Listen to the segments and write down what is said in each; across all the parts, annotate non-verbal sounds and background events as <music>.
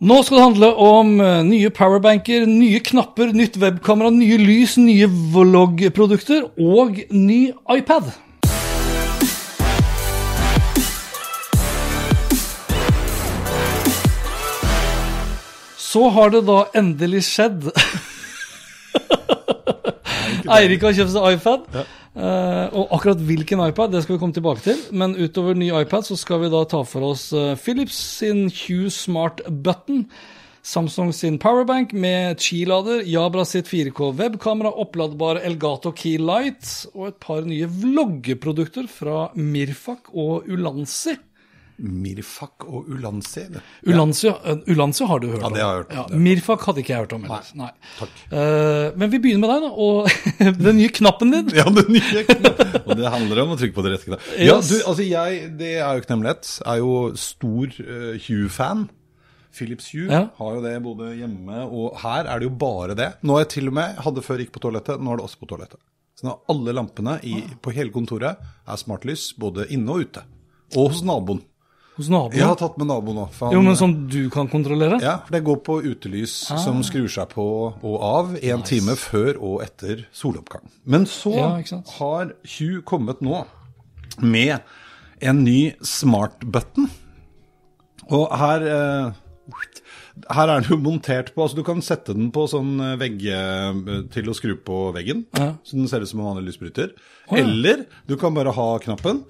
Nå skal det handle om eh, nye powerbanker, nye knapper, nytt webkamera, nye lys, nye vloggprodukter og ny iPad. Så har det da endelig skjedd. Eirik har kjøpt seg iPad. Eh, og akkurat hvilken iPad det skal vi komme tilbake til. Men utover ny iPad så skal vi da ta for oss eh, Philips sin Hue Smart Button. Samsung sin Powerbank med Qi-lader, Jabra sitt 4K webkamera, oppladbar Elgato Key Light og et par nye vloggeprodukter fra Mirfak og Ulansi. Mirfak og. Ulanzi, Ulansi, eh, har du hørt om. Ja, det har jeg hørt om, Ja, har Mirfak hadde ikke jeg hørt om. Ellers. Nei. Takk. Uh, men vi begynner med deg, da. Og <laughs> den nye knappen din. Ja, den nye knappen. Og det handler om å trykke på det rette knappet. Ja, du, altså jeg, det er jo ikke noe hemmelighet. Er jo stor uh, Hue-fan. Philips Hue Ja. har jo det både hjemme og her er det jo bare det. Nå er jeg til og med, hadde før gikk på toalettet, nå er det også på toalettet. Så nå alle lampene i, på hele kontoret er smartlys, både inne og ute. Og hos naboen. Hos naboen. Jeg har tatt med naboen òg. Jo, men sånn du kan kontrollere? Ja, for det går på utelys som skrur seg på og av en time før og etter soloppgang. Men så Ja, har Hugh kommet nå med en ny smart button. Og her eh, her er den jo montert på, altså Du kan sette den på sånn eh, vegg eh, til å skru på veggen, Ja. så den ser ut som en vanlig lysbryter. Oh, ja. Eller du kan bare ha knappen.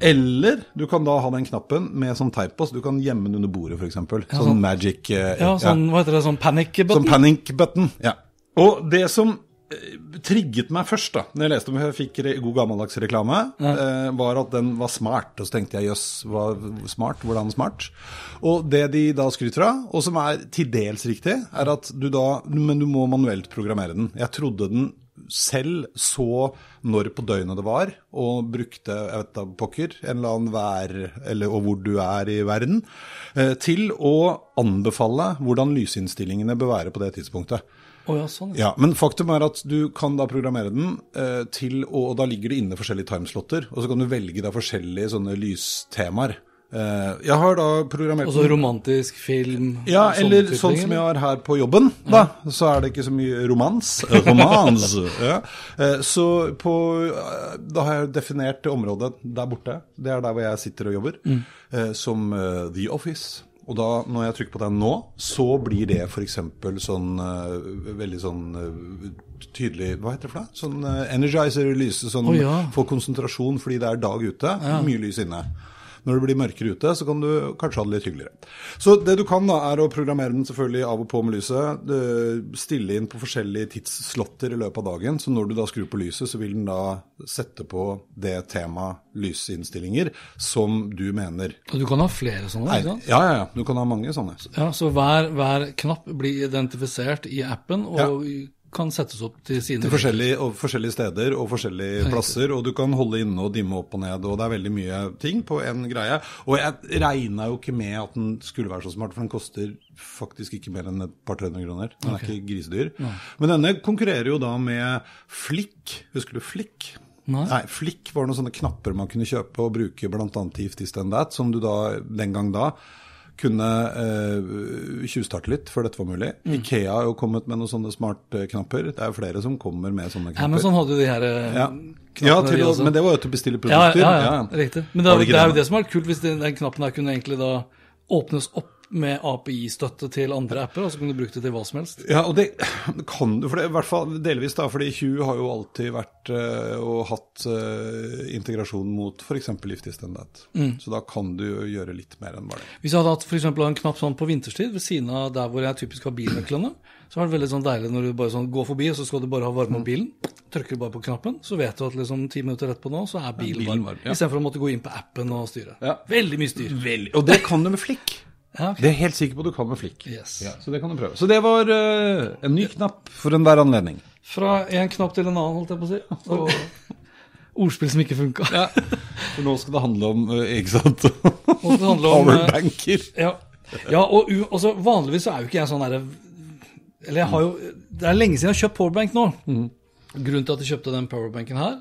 Eller du kan da ha den knappen med sånn teip på, så du kan gjemme den under bordet f.eks. Sånn, sånn- magic eh, Ja, sånn, hva heter det, sånn panic button? Sånn panic button. Ja. Og det som eh, trigget meg først, da når jeg leste om jeg fikk god gammeldags reklame, eh, var at den var smart. Og så tenkte jeg jøss, var smart? Hvordan smart? Og det de da skryter av, og som er til dels riktig, er at du da Men du må manuelt programmere den. Jeg trodde den selv så når på døgnet det var, og brukte jeg vet da, pokker, en eller annen vær, eller, og hvor du er i verden, eh, til å anbefale hvordan lysinnstillingene bør være på det tidspunktet. Oh, ja, sånn. Ja, Men faktum er at du kan da programmere den eh, til og, Og da ligger det inne forskjellige timeslotter, og så kan du velge da forskjellige sånne lystemaer. Eh, jeg har da programmert Altså romantisk film ja, eller sånn som jeg har her på jobben, da. Så er det ikke så mye romans. Eh, Romans. <laughs> ja. Eh, Så på Da har jeg definert området der borte. Det er der hvor jeg sitter og jobber. Mm. Som The Office. Og da, når jeg trykker på den nå, så blir det f.eks. sånn veldig sånn tydelig Hva heter det for noe? Sånn eh, energizer-lys. Sånn oh, ja. få konsentrasjon fordi det er dag ute. Mye lys inne. Når det blir mørkere ute, så kan du kanskje ha det litt hyggeligere. Så det du kan, da, er å programmere den selvfølgelig av og på med lyset. Stille inn på forskjellige tidsslotter i løpet av dagen. Så når du da skrur på lyset, så vil den da sette på det temaet lysinnstillinger som du mener. Og du kan ha flere sånne, Nei, ikke sant? ja, ja, ja. Du kan ha mange sånne. Ja, så hver, hver knapp blir identifisert i appen og kan settes opp til sine Til forskjellige, og forskjellige steder og forskjellige plasser, og du kan holde inne og dimme opp og ned, og det er veldig mye ting på en greie. Og jeg regna jo ikke med at den skulle være så smart, for den koster faktisk ikke mer enn et par-tre hundre kroner. Den er ikke grisedyr. Men denne konkurrerer jo da med Flikk. Husker du Flikk? Nei. Flikk var noen sånne knapper man kunne kjøpe og bruke bl.a. i If This Then That, som du da den gang da kunne eh, tjuvstarte litt før dette var mulig. Mm. Ikea har jo kommet med noen sånne smartknapper. Det er jo flere som kommer med sånne knapper. Amazon hadde jo de her eh, Ja, ja til de men det var jo til å bestille ja, produkter. ja, ja, riktig. Men det, det det er jo det som er kult, hvis den, den knappen her kunne egentlig da åpnes opp med API-støtte til andre apper, og så kan du bruke det til hva som helst. Ja, og det kan du, for det, i hvert fall delvis, da, fordi Hue har jo alltid vært uh, og hatt uh, integrasjon mot f.eks. If This Then That. Mm. Så da kan du gjøre litt mer enn bare det. Hvis jeg hadde hatt eksempel en knapp sånn på vinterstid ved siden av der hvor jeg typisk har bilnøklene, så er det veldig sånn deilig når du bare sånn går forbi, og så skal du bare ha varme på bilen. Trykker du bare på knappen, så vet du at liksom ti minutter på nå, så er bilen, bilen varm. varm, ja. Istedenfor å måtte gå inn på appen og styre. Ja. Veldig mye styr. Veldig. Og det kan du med flikk. Ja, okay. Det er jeg helt sikker på at du kan med flikk. Yes. Ja, så det kan du prøve. Så det var uh, en ny knapp for enhver anledning. Fra en knapp til en annen, holdt jeg på å si. Og <laughs> ordspill som ikke funka. Ja. For nå skal det handle om, uh, ikke sant, om, eh, powerbanker. Ja, ja og altså, vanligvis så er jo ikke jeg sånn derre Eller jeg har jo Det er lenge siden jeg har kjøpt powerbank nå. Grunnen til at jeg kjøpte den powerbanken her,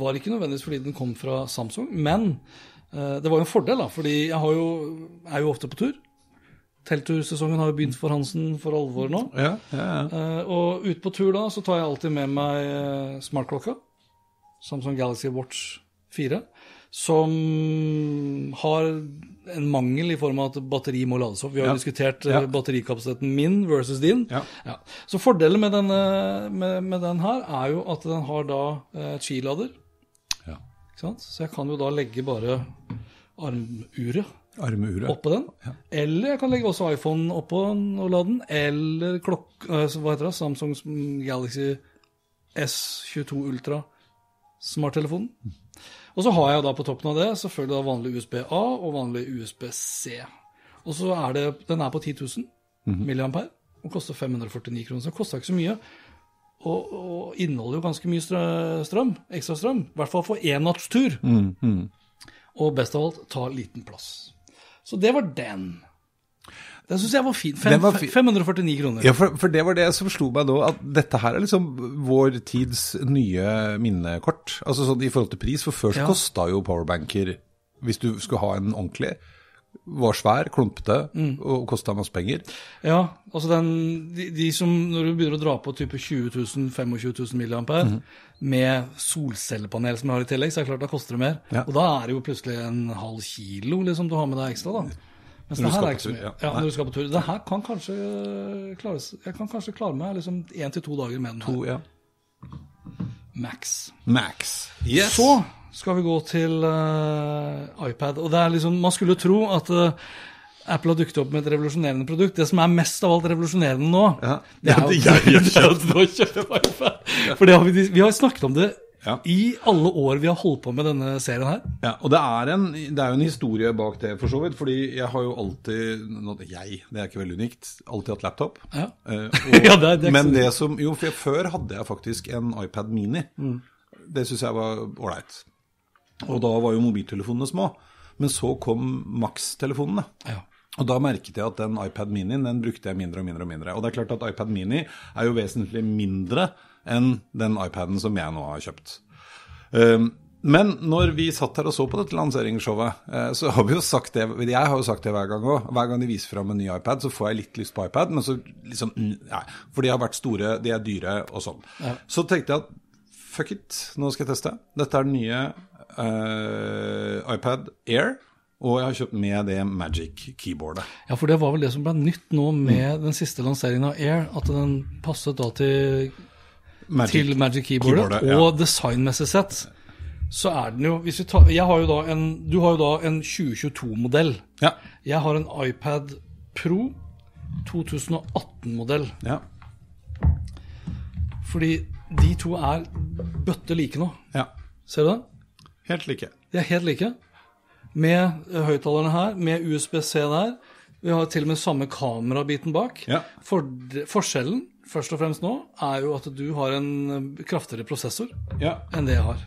var ikke nødvendigvis fordi den kom fra Samsung, men det var jo en fordel, da, fordi jeg har jo, er jo ofte på tur. Telttursesongen har jo begynt for Hansen for alvor nå. Ja, ja, ja. Eh, og ut på tur da, så tar jeg alltid med meg eh, smartklokka. Samsung Galaxy Watch 4. Som har en mangel i form av at batteri må lades opp. Vi har jo Ja. diskutert eh, Ja. batterikapasiteten min versus din. Ja. Så fordelen med, denne, med, med den her er jo at den har da eh, skilader. Ja. Så jeg kan jo da legge bare armuret Armeuret. oppå den. Eller jeg kan legge også iPhone oppå den og la den. Eller klokk... eh, Hva heter det? Samsung Galaxy S22 Ultra smarttelefonen. Og så har jeg da på toppen av det selvfølgelig da vanlig USB-A og vanlig USB-C. Og så er det Den er på 10 000 milliampere og koster 549 kroner. Så det koster ikke så mye. Og, og inneholder jo ganske mye strø- strøm, ekstra strøm. I hvert fall for énnattstur. Og best av alt, ta liten plass. Så det var den. Den syns jeg var fin. Fem, var fi 549 kroner. Ja, for, for det var det som slo meg nå, at dette her er liksom vår tids nye minnekort. Altså sånn i forhold til pris, for før så Ja. kosta jo powerbanker, hvis du skulle ha en ordentlig, var svær, klumpete Mm. og kosta masse penger. Ja, altså den, de, de som, når du begynner å dra på type 20 000, 25 000 milliampere, Mhm. med solcellepanel som jeg har i tillegg, så er det klart da koster det mer. Ja. Og da er det jo plutselig en halv kilo liksom, du har med deg ekstra, da. Mens Når det her er ikke så mye. ja. Ja, når du skal på tur. Det her kan kanskje øh, klares Jeg kan kanskje klare meg liksom én til to dager med den To, ja. Max. Max. Yes. Så skal vi gå til uh, iPad. Og det er liksom, Man skulle tro at uh, Apple har dukket opp med et revolusjonerende produkt. Det som er mest av alt revolusjonerende nå, Ja. det er Ja, jo det det er at har <laughs> kjøpt iPad. For det har vi, vi har snakket om det Ja. i alle år vi har holdt på med denne serien her. Ja, og det er, en, det er jo en historie bak det, for så vidt. Fordi jeg har jo alltid Jeg, det er ikke veldig unikt, alltid hatt laptop. Ja. Eh, og, <laughs> Ja, det er- det er men det som Jo, for jeg, før hadde jeg faktisk en iPad Mini. Mm. Det syns jeg var ålreit. Og da var jo mobiltelefonene små. Men så kom Max-telefonene. Ja. Og da merket jeg at den iPad Minien den brukte jeg mindre og mindre. Og mindre. Og det er klart at iPad Mini er jo vesentlig mindre enn den iPaden som jeg nå har kjøpt. Um, men når vi satt her og så på dette lanseringsshowet, eh, så har vi jo sagt det Jeg har jo sagt det hver gang òg. Hver gang de viser fram en ny iPad, så får jeg litt lyst på iPad, men så liksom Nei. For de har vært store, de er dyre og sånn. Så tenkte jeg at fuck it, nå skal jeg teste. Dette er den nye eh, iPad Air, og jeg har kjøpt med det Magic keyboardet. ja, for det var vel det som ble nytt nå med den siste lanseringen av Air, at den passet da til Magic, til Magic Keyboardet, Keyboardet, ja. og designmessig sett så er den jo hvis vi tar, jeg har jo da en, Du har jo da en 2022-modell. Ja. Jeg har en iPad Pro 2018-modell. Ja. Fordi de to er bøtte like nå. ja. Ser du det? Helt like. De er helt like. Med eh, høyttalerne her, med USB-C der. Vi har til og med samme kamerabiten bak. Ja. For, forskjellen, først og fremst nå, er jo at du har en eh, kraftigere prosessor Ja. enn det jeg har.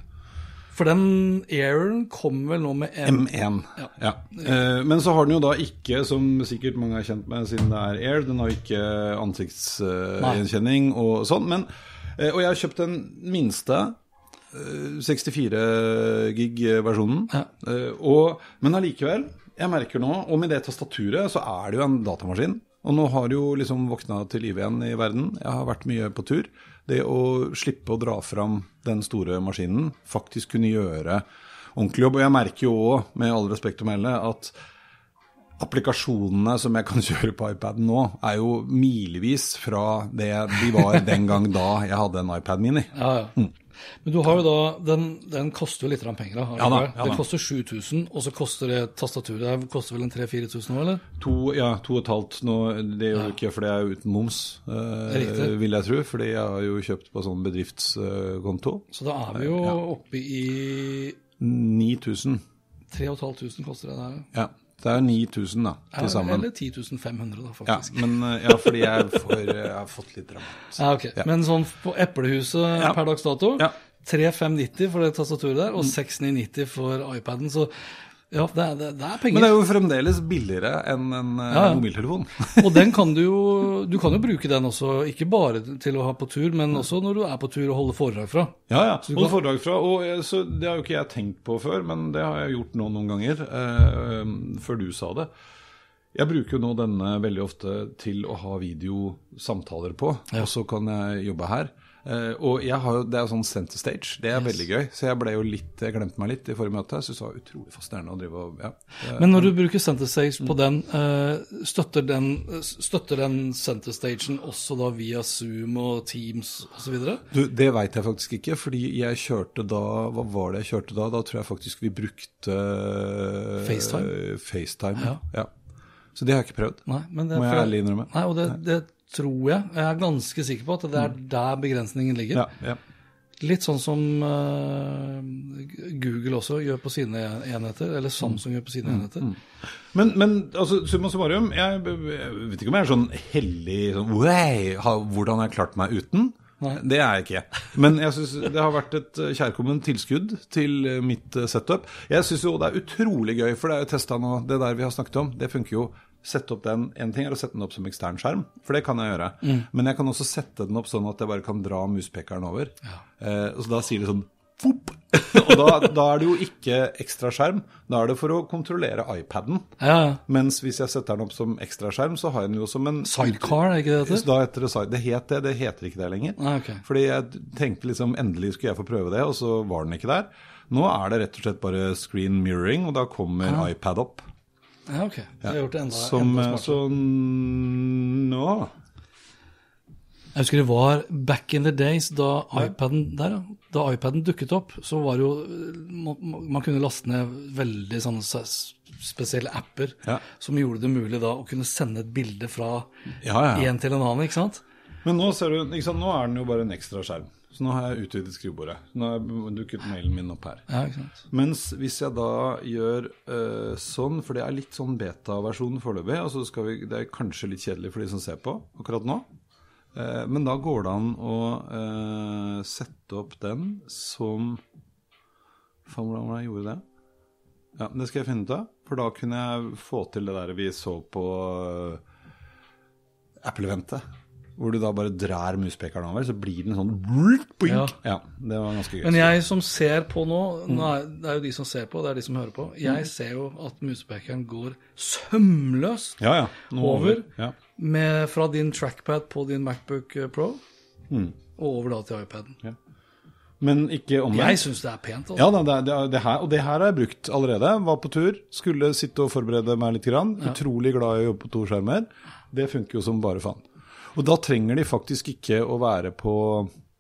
For den Airen kommer vel nå med M... M1. Ja. Eh, men så har den jo da ikke, som sikkert mange er kjent med siden det er Air, den har ikke ansiktsgjenkjenning og sånn. Men, eh, og jeg har kjøpt den minste. Eh, 64 gig-versjonen. Ja. Eh, og, men allikevel, jeg merker nå, og med det tastaturet, så er det jo en datamaskin. Og nå har det jo liksom våkna til liv igjen i verden. Jeg har vært mye på tur. Det å slippe å dra fram den store maskinen, faktisk kunne gjøre ordentlig jobb. Og jeg merker jo òg, med all respekt å melde, at applikasjonene som jeg kan <laughs> kjøre på iPaden nå, er jo milevis fra det de var den gang da jeg hadde en iPad Mini. Ja, ja. Men du har jo da, den, den koster jo litt penger, da. Ja da, ja Den koster 7000, og så koster det tastaturet det koster vel en 3000-4000 nå, eller? To, ja, to og et halvt nå, det gjør du ikke, for det er uten moms, eh, vil jeg tro. Fordi jeg har jo kjøpt på sånn bedriftskonto. Så da er vi jo oppe i 9000. 3500 koster det der. Ja, det er 9000 da, til sammen. Eller 10 500, da, Ja, faktisk. men eh, ja, fordi jeg, får, jeg har fått litt rabatt. Ja, ok. Ja. Men sånn på Eplehuset Ja. per dags dato, Ja. 3590 for det tastaturet der, og 6990 for iPaden. Så ja, det er, det, det er penger. Men det er jo fremdeles billigere enn en eh, Ja, ja. mobiltelefon. Og den <laughs> kan du jo Du kan jo bruke den også, ikke bare til å ha på tur, men også når du er på tur og holder foredrag fra. Ja, ja. Holde kan- foredrag fra. Og eh, så det har jo ikke jeg tenkt på før, men det har jeg gjort nå noen ganger, eh, før du sa det. Jeg bruker jo nå denne veldig ofte til å ha videosamtaler på, og så kan jeg jobbe her. Eh, og jeg har jo, det er sånn center stage, det er veldig gøy. Så jeg ble jo litt, jeg glemte meg litt i forrige møte. Jeg syntes det var utrolig fascinerende å drive og ja. Eh, Men når du bruker center stage på den, uh, støtter den, støtter den center stagen også da via Zoom og Teams osv.? Det veit jeg faktisk ikke, fordi jeg kjørte da Hva var det jeg kjørte da? Da tror jeg faktisk vi brukte uh, FaceTime? FaceTime, Ja. ja. Så det har jeg ikke prøvd. Nei, men det, Må jeg ærlig innrømme. Nei, og det, det tror jeg. Jeg er ganske sikker på at det er der begrensningen ligger. Ja, ja. Litt sånn som uh, Google også gjør på sine enheter, eller Samsung gjør på Mm. sine enheter. Men, men altså, summa summarum, jeg, jeg vet ikke om jeg er sånn hellig sånn, wow, Hvordan har jeg klart meg uten? Nei. Det er jeg ikke. Men jeg synes det har vært et eh, kjærkomment tilskudd til eh, mitt setup. Jeg syns jo det er utrolig gøy, for det er jo testa nå, det der vi har snakket om. Det funker jo. Sette opp den, En ting er å sette den opp som ekstern skjerm, for det kan jeg gjøre. Men jeg kan også sette den opp sånn at jeg bare kan dra muspekeren over. Eh, og så da sier det sånn Fopp! <laughs> og da, da er det jo ikke ekstra skjerm. Da er det for å kontrollere iPaden. Ja, ja. Mens hvis jeg setter den opp som ekstra skjerm, så har jeg den jo som en Sidecar, er ikke det det heter? Det side. Det het det, det heter ikke det lenger. Ah, okay. Fordi jeg tenkte liksom endelig skulle jeg få prøve det, og så var den ikke der. Nå er det rett og slett bare screen mirroring, og da kommer iPad opp. Ja, ok. Ja. jeg har gjort det enda, Som, enda smartere. så nå Jeg husker det var back in the days da iPaden der. Da iPaden dukket opp, så var det jo Man kunne laste ned veldig sånne spesielle apper Ja. som gjorde det mulig da å kunne sende et bilde fra Ja, ja. en til en annen, ikke sant? Men nå ser du, ikke sant, nå er den jo bare en ekstra skjerm. Så nå har jeg utvidet skrivebordet. Nå har dukket mailen min opp her. Ja? Mens hvis jeg da gjør uh, sånn, for det er litt sånn beta-versjon foreløpig, altså vi, det er kanskje litt kjedelig for de som ser på akkurat nå, Uh, men da går det an å uh, sette opp den som Faen, hvordan var det jeg gjorde det? Ja, Det skal jeg finne ut av, for da kunne jeg få til det der vi så på Apple-eventet. Hvor du da bare drar muspekeren over, så blir den sånn. Ja. Ja. det var ganske gøy. Men jeg som ser på nå, nå er, det er jo de som ser på, det er de som hører på, jeg ser jo at muspekeren går sømløst Ja, ja. Over Ja. med, fra din trackpad på din Macbook Pro Mm. og over da til iPaden. Men ikke omvendt. Jeg syns det er pent. altså. Ja, da, det, det, det her, og det her har jeg brukt allerede. Var på tur, skulle sitte og forberede meg litt. Grann. Utrolig glad i å jobbe på to skjermer. Det funker jo som bare faen. Og da trenger de faktisk ikke å være på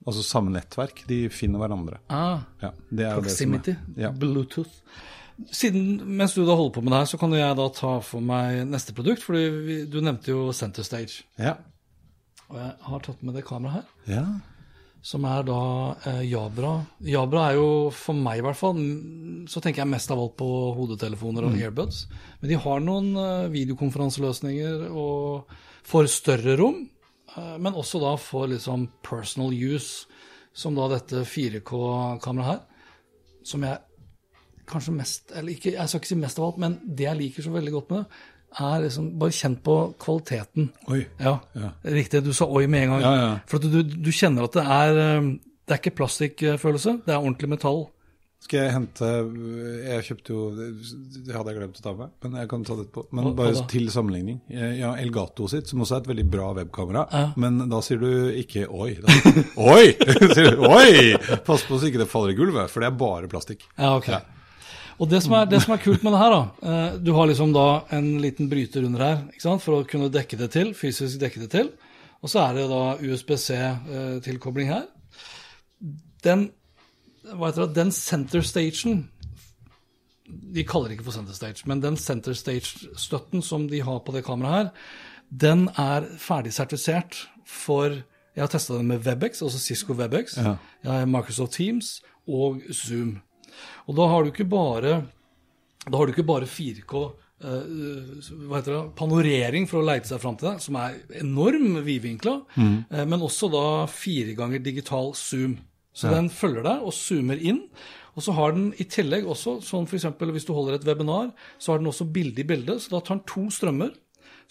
altså samme nettverk. De finner hverandre. Ah, Ja, proximity, Ja. Bluetooth. Siden, mens du da holder på med det her, så kan jeg da ta for meg neste produkt. fordi du nevnte jo Center Stage. Ja. Og jeg har tatt med det kameraet her. ja. som er da eh, Jabra. Jabra er jo, for meg i hvert fall, mm, så tenker jeg mest av alt på hodetelefoner og earbuds. Men de har noen eh, videokonferanseløsninger og for større rom, men også da for liksom personal use, som da dette 4K-kameraet her, som jeg kanskje mest, eller ikke, jeg skal ikke si mest av alt, men det jeg liker så veldig godt med det, er liksom bare kjent på kvaliteten. Oi. Ja, Ja. riktig. Du sa oi med en gang. Ja, ja. For at du, du kjenner at det er eh, Det er ikke plastikkfølelse, det er ordentlig metall. Skal jeg hente Jeg kjøpte jo Det hadde jeg glemt å ta med, men jeg kan ta det etterpå. Men bare til sammenligning. Ja, Elgato sitt, som også er et veldig bra webkamera. Ja. Men da sier du ikke oi. Da. <laughs> oi! <laughs> Sier du, oi! Pass på så ikke det faller i gulvet, for det er bare plastikk. Ja, ok. Og det som, er, det som er kult med det her, da eh, Du har liksom da en liten bryter under her ikke sant, for å kunne dekke det til, fysisk dekke det til. Og så er det da USBC-tilkobling her. Den hva heter det, den center stagen De kaller det ikke for center stage, men den center stage-støtten som de har på det kameraet her, den er ferdig sertifisert for Jeg har testa den med Webex, altså Cisco Webex, Ja. Microsoft Teams og Zoom. Og da har du ikke bare du ikke bare 4K eh, hva heter det, panorering for å leite seg fram til det, som er enorm vidvinkla, eh, men også da fire ganger digital zoom. Så den følger deg og zoomer inn. Og så har den i tillegg også, sånn f.eks. hvis du holder et webinar, så har den også bilde i bildet, så da tar den to strømmer.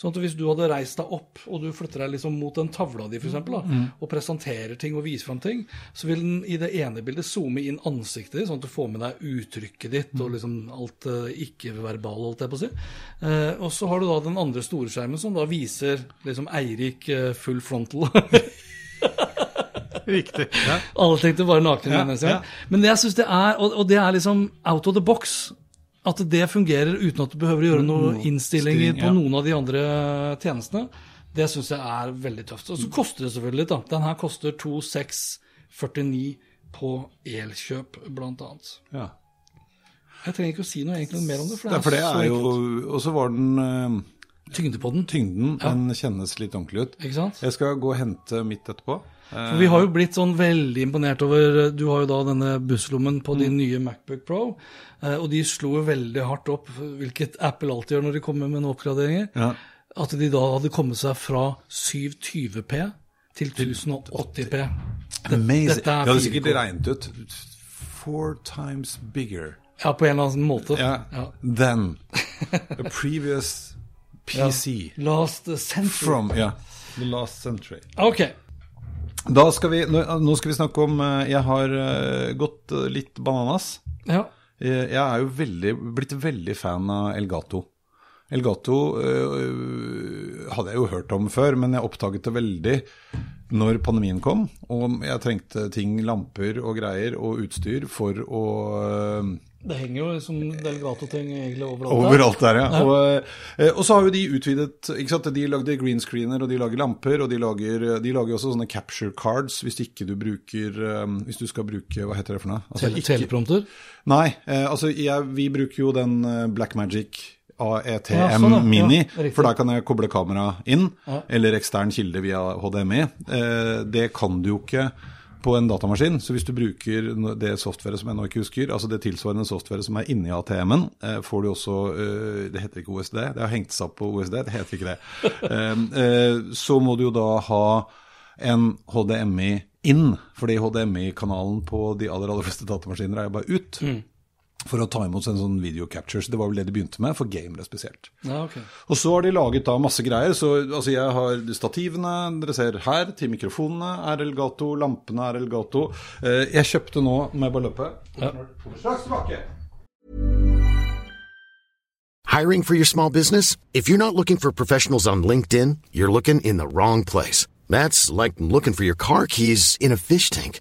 Sånn at hvis du hadde reist deg opp og du flytter deg liksom mot den tavla di for eksempel, da, og presenterer ting og viser fram ting, så vil den i det ene bildet zoome inn ansiktet ditt, sånn at du får med deg uttrykket ditt og liksom alt det ikke-verbale, holdt jeg på å si. Eh, og så har du da den andre store skjermen som da viser liksom Eirik eh, full frontal. <laughs> Riktig. Ja. Alle tenkte bare naken. Ja, mennesker. ja. Men det jeg synes det er, og, og det er liksom out of the box, at det fungerer uten at du behøver å gjøre noen innstillinger styring, på noen av de andre tjenestene, det syns jeg er veldig tøft. Og så koster det selvfølgelig litt, da. Den her koster 2649 på Elkjøp, blant annet. ja. Jeg trenger ikke å si noe egentlig mer om det, for Det er, for det så er jo. Og så var den eh, tyngde på den. tyngden, den kjennes litt ordentlig ut. Ikke sant? Jeg skal gå og hente mitt etterpå. Eh, For vi har jo blitt sånn veldig imponert over Du har jo da denne busslommen på Mm. din nye Macbook Pro, eh, og de slo jo veldig hardt opp, hvilket Apple alltid gjør når de kommer med noen oppgraderinger, Ja. at de da hadde kommet seg fra 720P til 1080P. Amazing. dette er hadde 4K. sikkert regnet ut four times bigger Ja, på en eller annen måte. ja, Ja. than <laughs> a previous PC Last century. from yeah, the last century. Ok. Skal vi, nå, skal vi snakke om eh, Jeg har eh, gått eh, litt bananas. Ja. Jeg er jo veldig, blitt veldig fan av Elgato. Elgato øh, hadde jeg jo hørt om før, men jeg oppdaget det veldig når pandemien kom. Og jeg trengte ting, lamper og greier og utstyr for å øh, Det henger jo liksom Delgato-ting egentlig overalt. der. Overalt der, ja. Og, eh, og så har jo de utvidet ikke sant? De lagde green screener, og de lager lamper, og de lager, de lager også sånne capture cards hvis ikke du bruker eh, Hvis du skal bruke Hva heter det for noe? Altså, Tele Teleprompter. Nei, eh, altså jeg, vi bruker jo den Black Blackmagic AETM Ja, sånn, ja. Mini, Ja, for der kan jeg koble kamera inn, eller ekstern kilde via HDMI. Eh, det kan du jo ikke på en datamaskin, så hvis du bruker det softwaret som jeg nå ikke husker, altså det tilsvarende softwaret som er inni ATM-en, eh, får du også eh, Det heter ikke OSD, det har hengt seg opp på OSD, det heter ikke det. <laughs> Eh, eh, så må du jo da ha en HDMI inn, fordi HDMI-kanalen på de aller, aller fleste datamaskiner er jo bare ut. For å ta imot en sånn video capture. Så det var vel det de begynte med, for gamere spesielt. Ja, okay. Og så har de laget da masse greier. Så altså jeg har stativene dere ser her, til mikrofonene er Elgato, lampene er Elgato. Eh, jeg kjøpte nå, må jeg bare løpe Straks tilbake! Hiring for your small business? If you're not looking for professionals on LinkedIn, you're looking in the wrong place. That's like looking for your car keys in a fish tank.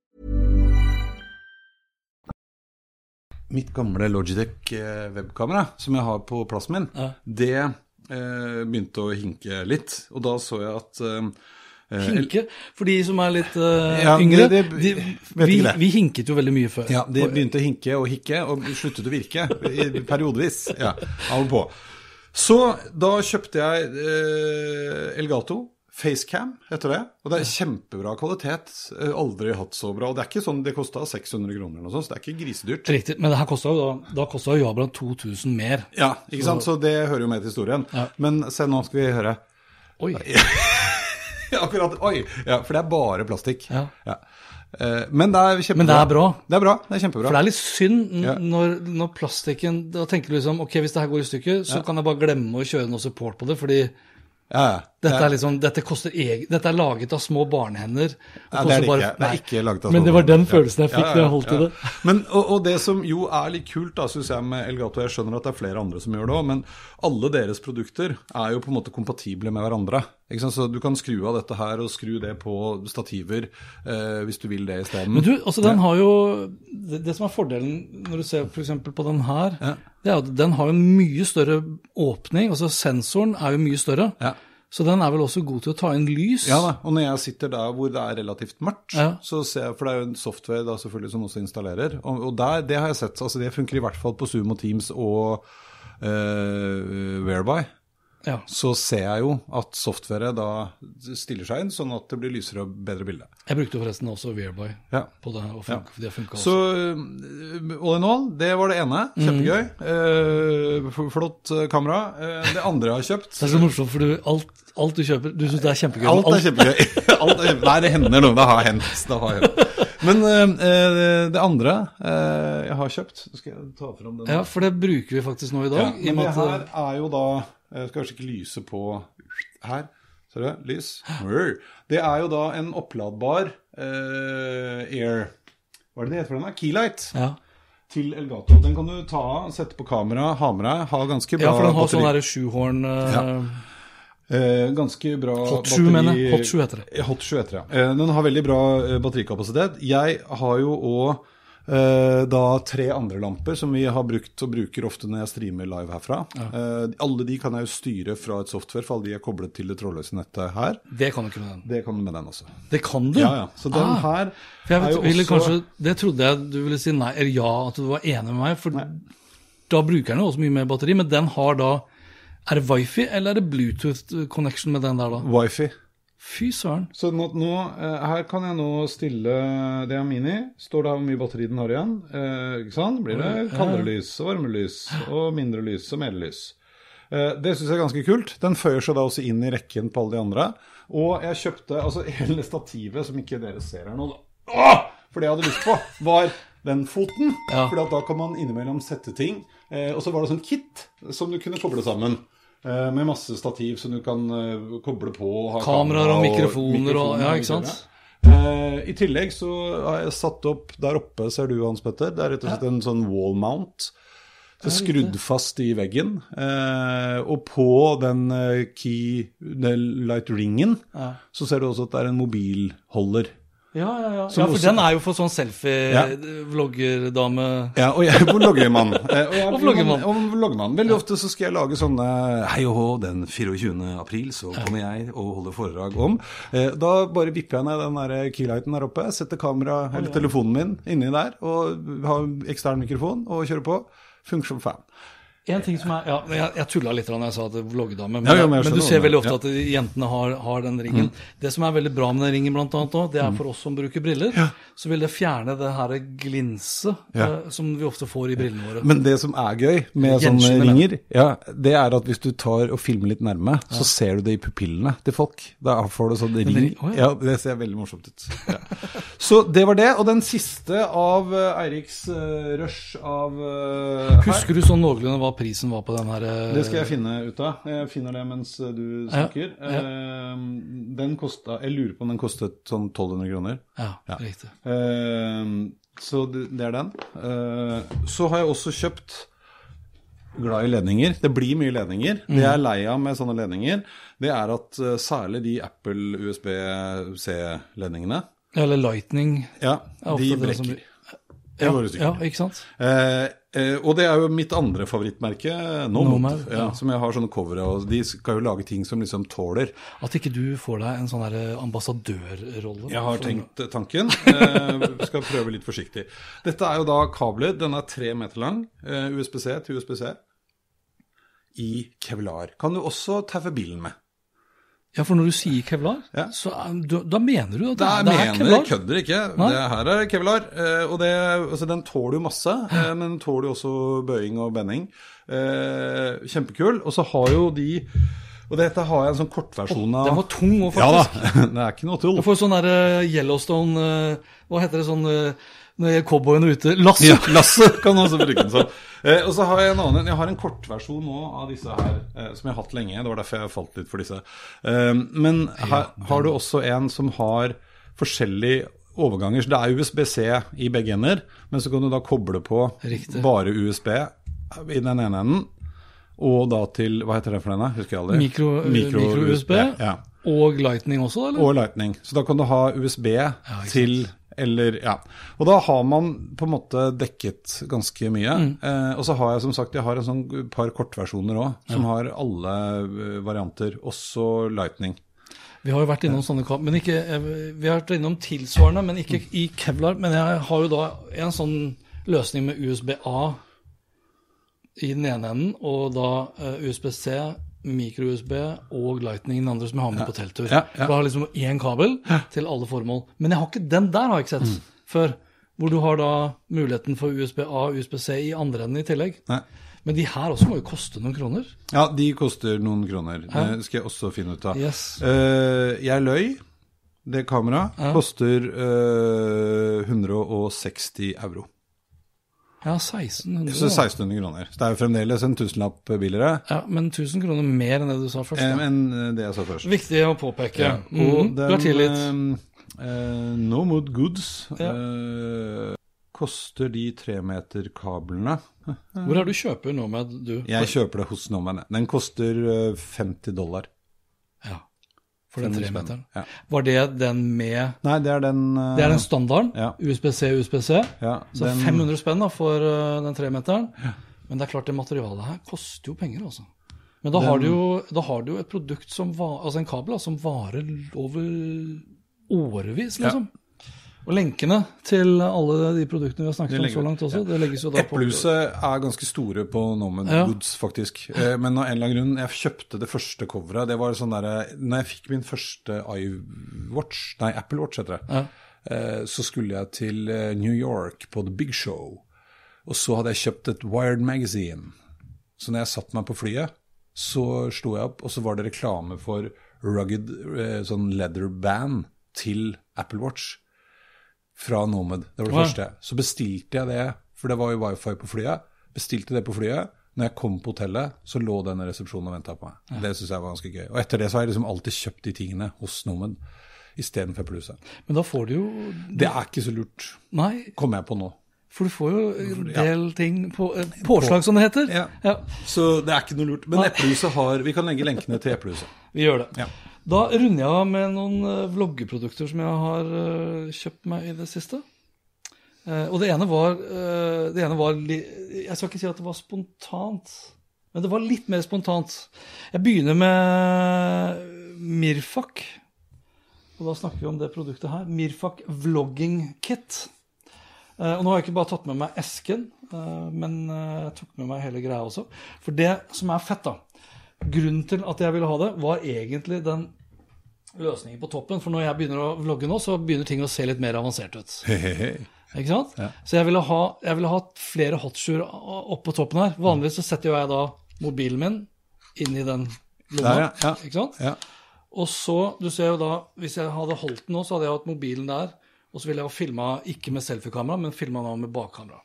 Mitt gamle Logitech eh, webkamera, som jeg har på plassen min, det eh, begynte å hinke litt. Og da så jeg at eh, eh, Hinke, for de som er litt eh, Ja, yngre. det- det- de, vi, vi hinket jo veldig mye før. Ja, det begynte å hinke og hikke, og sluttet å virke periodevis. Ja, av og på. Så da kjøpte jeg eh, Elgato Facecam heter det. Og det er kjempebra kvalitet. Eh, Aldri hatt så bra. Og det er ikke sånn, det kosta 600 kroner eller noe sånt, så det er ikke grisedyrt. Riktig. Men det her kosta jo da Da kosta jo Jabra 2000 mer. Ja, ikke sant? Så det hører jo med til historien. Ja. Men se, nå skal vi høre. Oi. Ja, <laughs> akkurat. Oi! Ja, for det er bare plastikk. Ja. ja. Men det er kjempebra. Men det er bra. Det er bra. Det er kjempebra. For det er litt synd Ja. når, når plastikken Da tenker du liksom ok, hvis det her går i stykker, så kan jeg bare glemme å kjøre noe support på det, fordi ja, ja. Dette er liksom Dette koster Dette er laget av små barnehender. Nei, det er det bare- ikke. Det er Nei. ikke laget av Men det var den følelsen jeg fikk Ja, ja, da jeg holdt ja. i det. <laughs> Men, og, og det som jo er litt kult, da, syns jeg med Elgato Jeg skjønner at det er flere andre som gjør det òg, men alle deres produkter er jo på en måte kompatible med hverandre. Ikke? Så du kan skru av dette her og skru det på stativer eh, hvis du vil det isteden. Men du, altså den har jo det, det som er fordelen når du ser f.eks. på den her, Ja. det er at den har en mye større åpning. altså Sensoren er jo mye større. Ja. Så den er vel også god til å ta inn lys. Ja da, og når jeg sitter der hvor det er relativt mørkt, Ja. så ser jeg, for det er jo en software da selvfølgelig som også installerer, og, og der, det har jeg sett, altså det funker i hvert fall på Zoom og Teams og uh, Whereby. Ja. Så ser jeg jo at softwaret da stiller seg inn, sånn at det blir lysere og bedre bilde. Jeg brukte forresten også Whereby Ja. på det, og funka, det funka Så også. Så all in all, det var det ene. Kjempegøy. Kjempegøy. Eh, flott eh, kamera. Eh, det andre jeg har kjøpt Det er så morsomt, for du, alt, alt du kjøper Du syns det er kjempegøy. Alt er kjempegøy. <laughs> Alt er kjempegøy. Nei, det hender noe. Det har hendt. Det har hendt. Men eh, det andre eh, jeg har kjøpt Skal jeg ta fram den? Ja, for det bruker vi faktisk nå i dag. Ja, men det her er jo da Jeg skal kanskje ikke lyse på her. Ser du? Lys. Det er jo da en oppladbar eh, air Hva er det det heter for den? da? Keylight. ja. Til Elgato. Den kan du ta av, sette på kamera, ha med deg. Ha ganske bra ja, for den har sånn derre sjuhorn eh, Ja. Eh, ganske bra Hot 7, mener jeg. Hot 7 heter det. Eh, Hot 7 heter det. Eh, den har veldig bra eh, batterikapasitet. Jeg har jo òg eh, da tre andre lamper som vi har brukt og bruker ofte når jeg streamer live herfra. Ja. alle de kan jeg jo styre fra et software, for alle de er koblet til det trådløse nettet her. Det kan du ikke med den. Det kan du med den også. Det kan du? Ja, ja. Så den Ah. her jeg er jo også kanskje, Det trodde jeg du ville si nei eller ja, at du var enig med meg. For da bruker den jo også mye mer batteri. Men den har da Er det wifi eller er det Bluetooth connection med den der, da? wifi. Fy søren. Så nå, nå, eh, her kan jeg nå stille Det er mini. Står det her hvor mye batteri den har igjen. Eh, ikke sant? Blir det kaldere lys og varmelys og mindre lys og mer lys. Eh, det syns jeg er ganske kult. Den føyer seg da også inn i rekken på alle de andre. Og jeg kjøpte altså <laughs> hele stativet, som ikke dere ser her nå, da. Åh! For det jeg hadde lyst på, var den foten. Ja. For da kan man innimellom sette ting. Eh, og så var det sånn kit som du kunne koble sammen. Eh, Med masse stativ som du kan eh, koble på. og Ha Kameraer og kamera mikrofoner og Ja, ikke sant? Uh, I tillegg så har jeg satt opp der oppe, ser du Hans Petter, det er rett og slett en sånn wall mount. Er skrudd fast i veggen. Uh, og på den key den light ringen Ja. så ser du også at det er en mobilholder. Ja, ja, ja. Ja, for også- den er jo for sånn selfie-vloggerdame. Ja, og jeg, hvor logger man? <laughs> Eh, og, og hvor logger man? Veldig ofte så skal jeg lage sånne Hei og hå, den 24. april så kommer jeg og holder foredrag om. Eh, da bare vipper jeg ned den der keylighten der oppe, setter kamera eller telefonen min inni der, og har ekstern mikrofon og kjører på. Funker som fan. En ting som er, ja, Jeg, jeg tulla litt da jeg sa at det vloggedame, men, Ja, ja, men men du ser det. veldig ofte Ja. at jentene har, har den ringen. Det som er veldig bra med den ringen, blant annet, det er for oss som bruker briller, så vil det fjerne det her glinset Ja. eh, som vi ofte får i brillene våre. Men det som er gøy med sånne ringer, ja, det er at hvis du tar og filmer litt nærme, så ser du det i pupillene til folk. Da får du sånn ring. ring- å, ja. ja. Det ser veldig morsomt ut. Ja. Så det var det. Og den siste av eh, Eiriks uh, rush av her. Husker du sånn noenlunde hva prisen var på den her? eh, Det skal jeg finne ut av. Jeg finner det mens eh, du snakker. Ja, ja. Eh, Den kosta Jeg lurer på om den kostet sånn 1200 kroner. Ja, Ja. riktig. Eh, Så det er den. Eh, Så har jeg også kjøpt glad i ledninger. Det blir mye ledninger. Det jeg er lei av med sånne ledninger, det er at eh, særlig de Apple USB-C-ledningene Eller Lightning. Ja, de brekker. Ja, ja, ikke sant? Eh, eh, og det er jo mitt andre favorittmerke, Nomad, Nomad, ja, ja. som jeg har sånne covere og De skal jo lage ting som liksom tåler. At ikke du får deg en sånn her ambassadørrolle. Jeg har for- tenkt tanken. Eh, skal prøve litt forsiktig. Dette er jo da kabler. Den er tre meter lang. Eh, USBC til USBC. I kevlar. Kan du også taue bilen med. Ja, for når du sier kevlar, Ja. så du, da mener du at det, er, det er kevlar? jeg kødder ikke. Nei. Det her er kevlar. eh, Og det, altså, den tåler jo masse, eh, men den tåler jo også bøying og bending. Eh, Kjempekul. Og så har jo de Og dette har jeg en sånn kortversjon av Den var tung òg, Ja da, <laughs> det er ikke noe tull. Du får sånn der Yellowstone Hva heter det sånn når cowboyen er ute? Lasso! Ja, Lasse kan også bruke den sånn. Eh, og så har jeg en annen Jeg har en kortversjon nå av disse her, eh, som jeg har hatt lenge. Det var derfor jeg falt litt for disse. Eh, men her har du også en som har forskjellige overganger. Så det er USB-C i begge ender, men så kan du da koble på Riktig. bare USB i den ene enden. Og da til Hva heter det for denne? Husker jeg aldri. Mikro- mikro-USB. ja. Og lightning også, eller? Og Lightning. Så da kan du ha USB ja, til eller, ja. Og da har man på en måte dekket ganske mye. Mm. Eh, og så har jeg som sagt jeg har en sånn par kortversjoner òg, som har alle eh, varianter, også Lightning. Vi har jo vært innom sånne men ikke, eh, Vi har vært innom tilsvarende, men ikke i Kevlar. Men jeg har jo da en sånn løsning med USB-A i den ene enden, og da eh, USB-C, micro-USB og Lightning den andre, som jeg har med på telttur. Ja, ja. Så jeg har liksom én kabel til alle formål. Men jeg har ikke den der, har jeg ikke sett Mm. før. Hvor du har da muligheten for USB-A og USB-C i andre enden i tillegg. Nei. Men de her også må jo koste noen kroner. Ja, de koster noen kroner. Det skal jeg også finne ut av. Yes. Uh, jeg løy. Det kameraet koster uh, 160 euro. Ja, 1600. Så 1600 kroner. Så det er jo fremdeles en tusenlapp billigere Ja, Men 1000 kroner mer enn det du sa først. eh, enn det jeg sa først. Viktig å påpeke. Ja, Mhm, den, Du har tillit. den no Mood Goods Ja. eh, koster de tremeterkablene <laughs> Hvor er du kjøper Nomad, du? Jeg kjøper det hos Nomad. Den koster eh, 50 dollar. Ja, for den 500 spenn. tremeteren. Ja. Var det den med Nei, det er den uh, Det er den standarden. Ja. USBC, USBC. ja, Så den, 500 spenn da for uh, den tremeteren. Men det er klart, det materialet her koster jo penger, altså. Men da har, du jo, da har du jo et produkt som var, altså en kabel da, som varer over årevis, liksom. Og lenkene til alle de produktene vi har snakket om så langt også, det legges jo da på Eplehuset er ganske store på Nomad Ja. Goods, faktisk. Eh, Men av en eller annen grunn, jeg kjøpte det første coveret. Det var sånn der, Når jeg fikk min første iWatch, nei, Apple Watch heter det, Ja. eh, så skulle jeg til eh, New York på The Big Show. Og så hadde jeg kjøpt et Wired Magazine. Så når jeg satte meg på flyet, så sto jeg opp, og så var det reklame for rugged sånn leather band til Apple Watch fra Nomad. Det var det Ja. første. Så bestilte jeg det, for det var jo wifi på flyet. Bestilte det på flyet. Når jeg kom på hotellet, så lå denne resepsjonen og venta på meg. Det syns jeg var ganske gøy. Og etter det så har jeg liksom alltid kjøpt de tingene hos Nomad istedenfor Pluset. Men da får du jo Det er ikke så lurt, Nei, kommer jeg på nå. for du får jo en del ting på Påslag, påslag, som det heter. Ja. Ja, Så det er ikke noe lurt. Men. Eplehuset har Vi kan legge lenkene til Eplehuset. vi gjør det. Ja. Da runder jeg av med noen eh, vloggeprodukter som jeg har eh, kjøpt meg i det siste. Eh, og det ene var, det ene var Jeg skal ikke si at det var spontant, men det var litt mer spontant. Jeg begynner med Mirfak. Og da snakker vi om det produktet her. Mirfak Vlogging Kit. Og nå har jeg ikke bare tatt med meg esken, men jeg tok med meg hele greia også. For det som er fett, da Grunnen til at jeg ville ha det, var egentlig den løsningen på toppen. For når jeg begynner å vlogge nå, så begynner ting å se litt mer avansert ut. <laughs> Ikke sant? Så jeg ville ha, jeg ville ha flere hotshoer oppå toppen her. Vanligvis så setter jeg da mobilen min inn i den lomma. Ja. Ja. Ikke sant? Ja. Og så, du ser jo da, hvis jeg hadde holdt den nå, så hadde jeg hatt mobilen der. Og så ville jeg ha filma ikke med selfiekamera, men filma med bakkamera.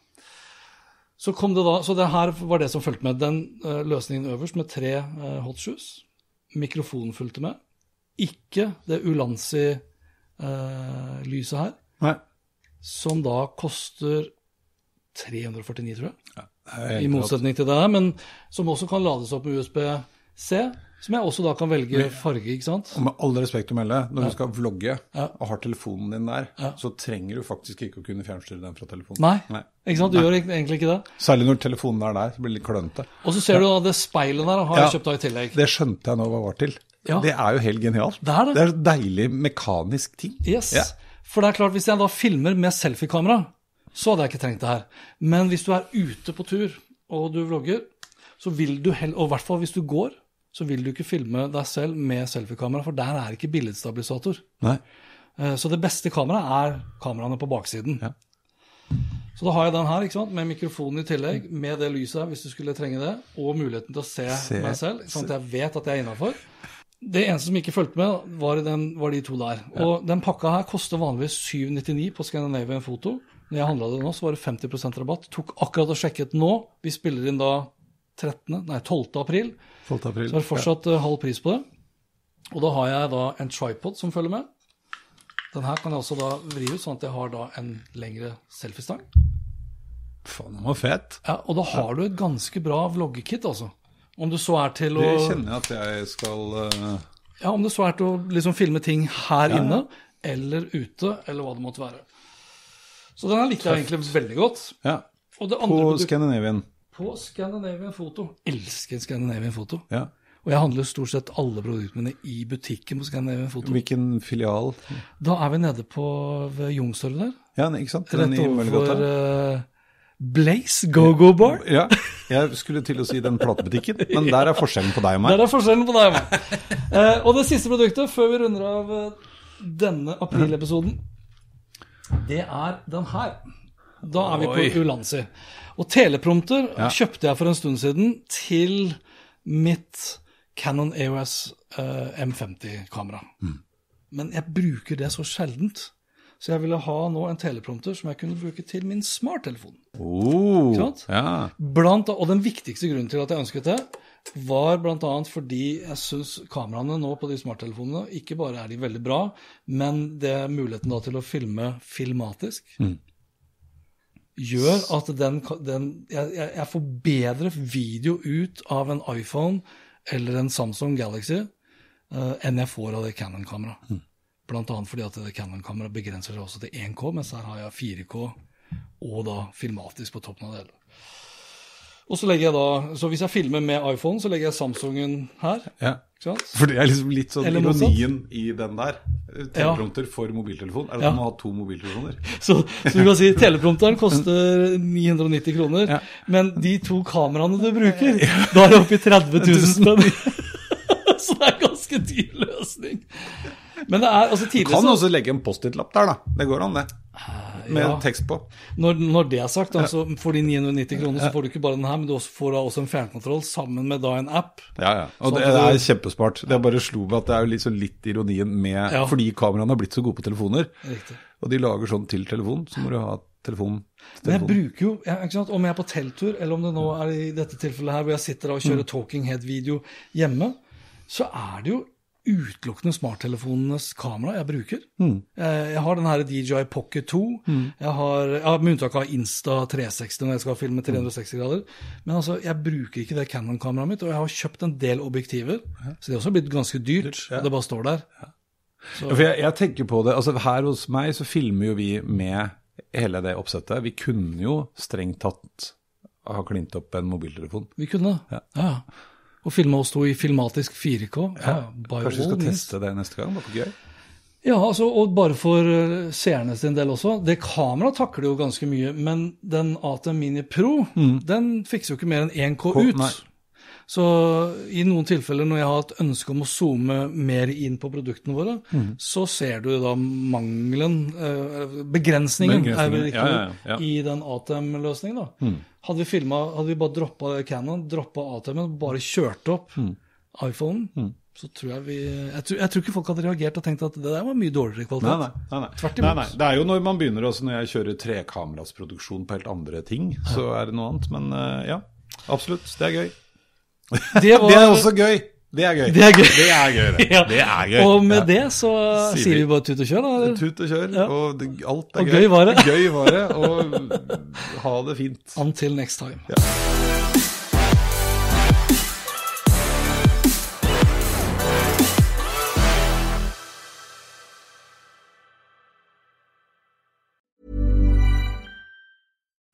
Så kom det da, så det her var det som fulgte med. Den uh, løsningen øverst med tre uh, hotshoes. Mikrofonen fulgte med. Ikke det Ulanzi-lyset her, Nei. som da koster 349, tror jeg. Ja, I motsetning til det her, men som også kan lades opp med USB-C. Som jeg også da kan velge farge, ikke sant? Og med all respekt å melde, når du skal vlogge Ja. og har telefonen din der, så trenger du faktisk ikke å kunne fjernstyre den fra telefonen. Nei. Ikke sant? Du gjør egentlig ikke det. Særlig når telefonen er der, så blir det litt klønete. Og så ser du da det speilet der, har Ja. jeg kjøpt da i tillegg. Det skjønte jeg nå hva var til. Ja. Det er jo helt genialt. Det er det. Det er deilig mekanisk ting. Yes. Ja. For det er klart, hvis jeg da filmer med selfiekamera, så hadde jeg ikke trengt det her. Men hvis du er ute på tur, og du vlogger, så vil du heller, og i hvert fall hvis du går, så vil du ikke filme deg selv med selfiekamera, for der er ikke billedstabilisator. Nei. Eh, Så det beste kameraet er kameraene på baksiden. Ja. Så da har jeg den her, ikke sant? med mikrofonen i tillegg, med det lyset her hvis du skulle trenge det, og muligheten til å se, Se- meg selv, sånn at jeg vet at jeg er innafor. Det eneste som ikke fulgte med, var, den, var de to der. Og den pakka her koster vanligvis 799 på Scandinavian Foto. Når jeg handla det nå, så var det 50% rabatt. Tok akkurat og sjekket nå. Vi spiller inn da 13., nei, 12. april. 12. april. Så er det fortsatt ja. halv pris på det. Og da har jeg da en tripod som følger med. Den her kan jeg også da vri ut, sånn at jeg har da en lengre selfiestang. Faen, den var fet. Ja, og da har du et ganske bra vloggekit, altså. Om du så er til å Det kjenner jeg at jeg skal uh... Ja, om det så er til å liksom filme ting her inne, eller ute, eller hva det måtte være. Så den her likte jeg egentlig veldig godt. Ja. Andre På Scandinavian. På Scandinavian Photo. Elsker Scandinavian Photo. Ja. Og jeg handler stort sett alle produktene i butikken på Scandinavian Photo. Hvilken filial? Da er vi nede på Youngstorget der. Ja, ikke sant? Den Rett overfor uh, Blaze Go-Go Bar. Ja, jeg skulle til å si den platebutikken, men <laughs> der er forskjellen på deg og Der meg. er forskjellen på deg og meg. uh, og det siste produktet, før vi runder av denne denne aprilepisoden, det er den her. Da er vi Oi. på Ulanzi. Og teleprompter Ja. kjøpte jeg for en stund siden til mitt Canon EOS eh, M50-kamera. Mm. Men jeg bruker det så sjeldent. Så jeg ville ha nå en teleprompter som jeg kunne bruke til min smarttelefon. Oh, Ikke sant? ja. Blant, og den viktigste grunnen til at jeg ønsket det, var bl.a. fordi jeg syns kameraene nå på de smarttelefonene ikke bare er de veldig bra, men det er muligheten da til å filme filmatisk gjør at den, den jeg, jeg får bedre video ut av en iPhone eller en Samsung Galaxy uh, enn jeg får av det Canon-kameraet. Blant annet fordi at det Canon-kameraet begrenser seg også til 1K, mens her har jeg 4K og da filmatisk på toppen av det hele. Og så legger jeg da, så hvis jeg filmer med iPhone, så legger jeg Samsungen her. ja. For det er liksom litt sånn Eller motsatt. ironien i den der. Teleprompter for mobiltelefon. Er det Ja. man må ha to mobiltelefoner? Så, så du kan si <laughs> teleprompteren koster 990 kroner, Ja. men de to kameraene du bruker, <laughs> da er det oppi 30 000 spenn. <laughs> så det er ganske dyr løsning. Men det er altså tidligere Kan også legge en Post-It-lapp der, da. Det går an, det. Med ja. tekst på. når, når det er sagt, altså, for de 990 kroner så får du ikke bare den her, men du får da også en fjernkontroll sammen med da en app. Ja, ja. Og det, det du- er kjempesmart. Det bare slo meg at det er jo liksom litt ironien med Ja. Fordi kameraene har blitt så gode på telefoner, Riktig. og de lager sånn til telefon, så må du ha telefon Men jeg bruker jo, jeg, sant? om jeg er på telttur, eller om det nå er i dette tilfellet her hvor jeg sitter og kjører talking head-video hjemme, så er det jo utelukkende smarttelefonenes kamera jeg bruker. Jeg, jeg har den her DJI Pocket 2, jeg har, jeg har med unntak av Insta 360 når jeg skal filme 360 grader, men altså, jeg bruker ikke det Canon-kameraet mitt, og jeg har kjøpt en del objektiver, så det har også blitt ganske dyrt, ja. og det bare står der. Ja, jeg, jeg tenker på det, altså Her hos meg så filmer jo vi med hele det oppsettet. Vi kunne jo strengt tatt ha klint opp en mobiltelefon. Vi kunne Ja. Ja. Og filma oss to i filmatisk 4K. Ja, Kanskje vi skal teste det neste gang? Det var gøy? Ja, altså, og bare for uh, seerne sin del også. Det kameraet takler jo ganske mye, men den ATM Mini Pro, den fikser jo ikke mer enn 1K K- ut. nei. Så i noen tilfeller når jeg har hatt ønske om å zoome mer inn på produktene våre, så ser du da mangelen, begrensningen, begrensningen, er vel ikke ja, ja, ja. i den ATM-løsningen. da. Hadde vi filmet, hadde vi bare droppa Canon, droppa ATM-en, bare kjørt opp iPhonen, så tror jeg vi jeg tror, jeg tror ikke folk hadde reagert og tenkt at det der var mye dårligere kvalitet. Nei, nei. nei, nei. Tvert imot. nei, nei. Det er jo når man begynner også, når jeg kjører trekamerasproduksjon på helt andre ting, så er det noe annet. Men eh, ja, absolutt. Det er gøy. Det, <laughs> var, Det er også gøy. Det er gøy. Det er gøy. Det er gøy, det. <laughs> Ja. Det er gøy. Og med Ja. det så Sier sier vi. bare tut og kjør, da. Tut og kjør, Ja. og alt er Og gøy. gøy var det. Gøy var det, og ha det fint. Until next time.